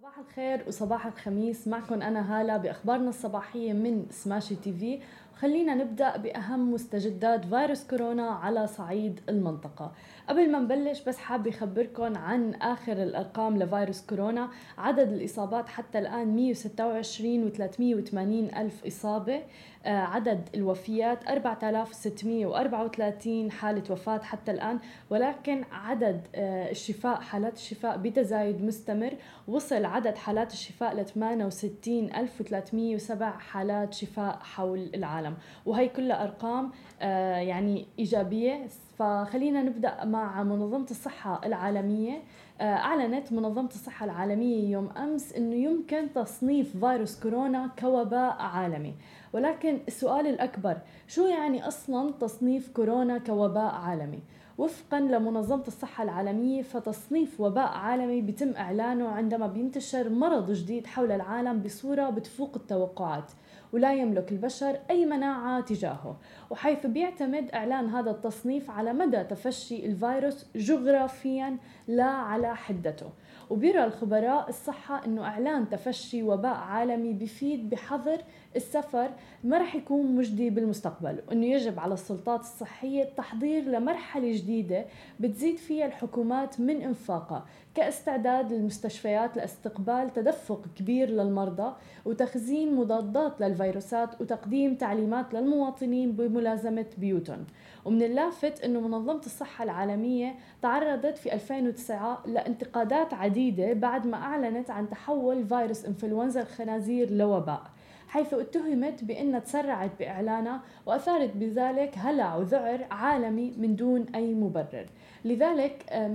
صباح الخير وصباح الخميس معكم أنا هالة بأخبارنا الصباحية من سماشي تي في خلينا نبدأ بأهم مستجدات فيروس كورونا على صعيد المنطقة. قبل ما نبلش بس حابة أخبركم عن آخر الأرقام لفيروس كورونا. عدد الإصابات حتى الآن 126 و380 ألف إصابة. آه، عدد الوفيات 4634 حالة وفاة حتى الآن. ولكن عدد آه، الشفاء حالات الشفاء بتزايد مستمر. وصل عدد حالات الشفاء ل 68307 حالات شفاء حول العالم. وهي كلها أرقام آه، يعني إيجابية. فخلينا نبدأ مع منظمة الصحة العالمية. أعلنت منظمة الصحة العالمية يوم أمس أنه يمكن تصنيف فيروس كورونا كوباء عالمي. ولكن السؤال الأكبر شو يعني أصلا تصنيف كورونا كوباء عالمي؟ وفقا لمنظمة الصحة العالمية فتصنيف وباء عالمي بيتم إعلانه عندما بينتشر مرض جديد حول العالم بصورة بتفوق التوقعات ولا يملك البشر أي مناعة تجاهه. وحيث بيعتمد إعلان هذا التصنيف على مدى تفشي الفيروس جغرافيا لا على حدته. وبيرى الخبراء الصحة أنه إعلان تفشي وباء عالمي بفيد بحظر السفر ما رح يكون مجدي بالمستقبل وأنه يجب على السلطات الصحية التحضير لمرحلة جديدة بتزيد فيها الحكومات من إنفاقها كاستعداد المستشفيات لاستقبال تدفق كبير للمرضى وتخزين مضادات للفيروسات وتقديم تعليمات للمواطنين بملازمة بيوتهم. ومن اللافت أنه منظمة الصحة العالمية تعرضت في 2009 لانتقادات عديدة بعد ما أعلنت عن تحول فيروس إنفلونزا الخنازير لوباء حيث اتهمت بأنها تسرعت بإعلانها وأثارت بذلك هلع وذعر عالمي من دون أي مبرر. لذلك آه،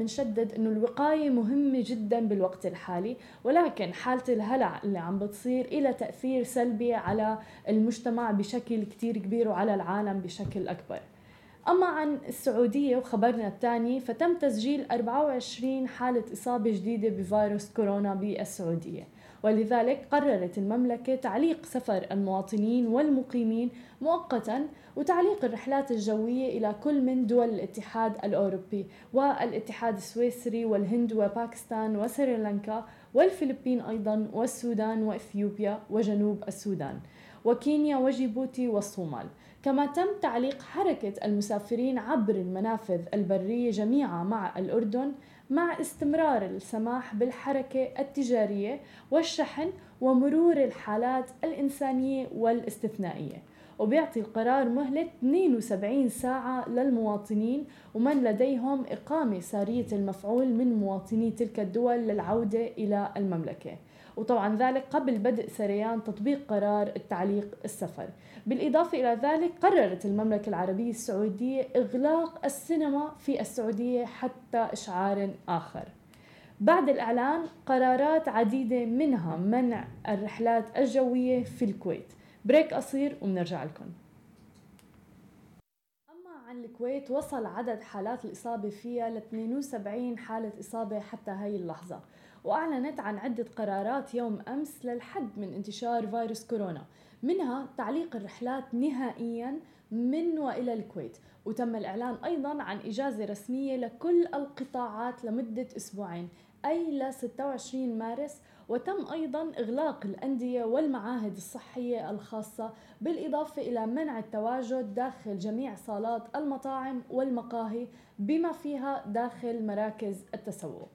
أنه الوقاية مهمة جدا بالوقت الحالي ولكن حالة الهلع اللي عم بتصير إلى تأثير سلبي على المجتمع بشكل كتير كبير وعلى العالم بشكل أكبر. أما عن السعودية وخبرنا الثاني فتم تسجيل 24 حالة إصابة جديدة بفيروس كورونا بالسعودية. ولذلك قررت المملكة تعليق سفر المواطنين والمقيمين مؤقتا وتعليق الرحلات الجوية إلى كل من دول الاتحاد الأوروبي والاتحاد السويسري والهند وباكستان وسريلانكا والفلبين أيضا والسودان وإثيوبيا وجنوب السودان وكينيا وجيبوتي والصومال. كما تم تعليق حركة المسافرين عبر المنافذ البرية جميعا مع الأردن مع استمرار السماح بالحركة التجارية والشحن ومرور الحالات الإنسانية والاستثنائية. وبيعطي القرار مهلة 72 ساعة للمواطنين ومن لديهم إقامة سارية المفعول من مواطني تلك الدول للعودة إلى المملكة. وطبعا ذلك قبل بدء سريان تطبيق قرار التعليق السفر. بالإضافة إلى ذلك قررت المملكة العربية السعودية إغلاق السينما في السعودية حتى إشعار آخر. بعد الإعلان قرارات عديدة منها منع الرحلات الجوية في الكويت. بريك قصير وبنرجع لكم. عن الكويت وصل عدد حالات الإصابة فيها ل 72 حالة إصابة حتى هاي اللحظة. وأعلنت عن عدة قرارات يوم أمس للحد من انتشار فيروس كورونا منها تعليق الرحلات نهائيا من وإلى الكويت. وتم الإعلان أيضا عن إجازة رسمية لكل القطاعات لمدة أسبوعين. اي ل 26 مارس وتم أيضا إغلاق الأندية والمعاهد الصحية الخاصة بالإضافة إلى منع التواجد داخل جميع صالات المطاعم والمقاهي بما فيها داخل مراكز التسوق.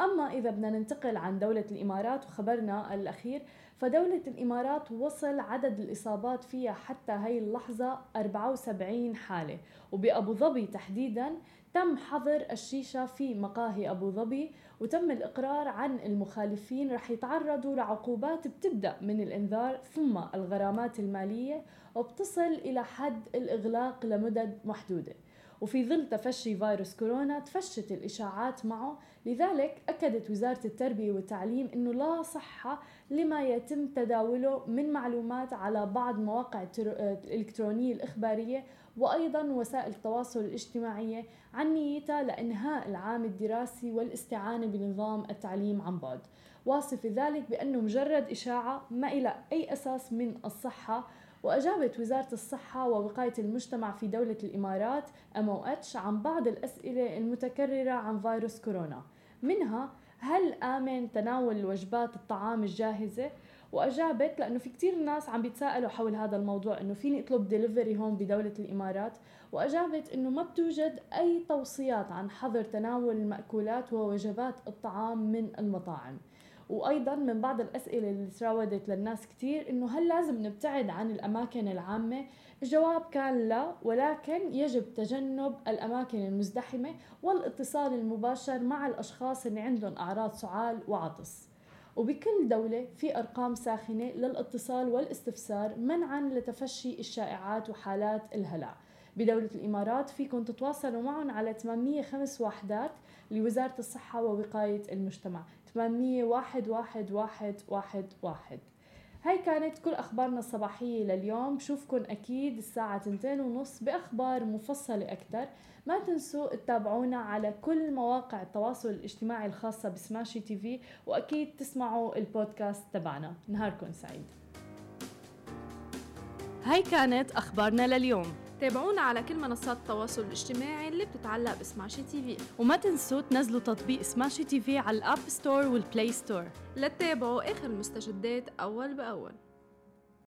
أما إذا بدنا ننتقل عن دولة الإمارات وخبرنا الأخير فدولة الإمارات وصل عدد الإصابات فيها حتى هاي اللحظة 74 حالة وبأبو ظبي تحديدا تم حظر الشيشة في مقاهي أبو ظبي وتم الإقرار عن المخالفين رح يتعرضوا لعقوبات بتبدأ من الإنذار ثم الغرامات المالية وبتصل إلى حد الإغلاق لمدد محدودة. وفي ظل تفشي فيروس كورونا تفشت الإشاعات معه. لذلك أكدت وزارة التربية والتعليم أنه لا صحة لما يتم تداوله من معلومات على بعض مواقع الإلكترونية الإخبارية وأيضا وسائل التواصل الاجتماعية عن نيتها لإنهاء العام الدراسي والاستعانة بنظام التعليم عن بعد واصف ذلك بأنه مجرد إشاعة ما إلى أي أساس من الصحة وأجابت وزارة الصحة ووقاية المجتمع في دولة الإمارات MOH عن بعض الأسئلة المتكررة عن فيروس كورونا منها هل آمن تناول وجبات الطعام الجاهزة؟ وأجابت لأنه في كثير ناس عم بيتساءلوا حول هذا الموضوع إنه فيني أطلب ديليفري هون بدولة الإمارات؟ وأجابت إنه ما بتوجد أي توصيات عن حظر تناول المأكولات ووجبات الطعام من المطاعم. وأيضا من بعض الأسئلة اللي تراودت للناس كثير إنه هل لازم نبتعد عن الأماكن العامة؟ الجواب كان لا ولكن يجب تجنب الأماكن المزدحمة والاتصال المباشر مع الأشخاص اللي عندهم أعراض سعال وعطس. وبكل دولة في أرقام ساخنة للاتصال والاستفسار منعا لتفشي الشائعات وحالات الهلع بدولة الإمارات فيكم تتواصلوا معهم على 805 وحدات لوزارة الصحة ووقاية المجتمع. 800 واحد واحد واحد واحد واحد. هاي كانت كل أخبارنا الصباحية لليوم. بشوفكن أكيد الساعة تنتين ونص بأخبار مفصلة أكثر ما تنسوا تتابعونا على كل مواقع التواصل الاجتماعي الخاصة بسماشي تي في وأكيد تسمعوا البودكاست تبعنا. نهاركم سعيد. هاي كانت أخبارنا لليوم. تابعونا على كل منصات التواصل الاجتماعي اللي بتتعلق بسماشي TV وما تنسوا تنزلوا تطبيق سماشي TV على الـ App Store والـ Play Store. لتتابعوا آخر المستجدات أول بأول.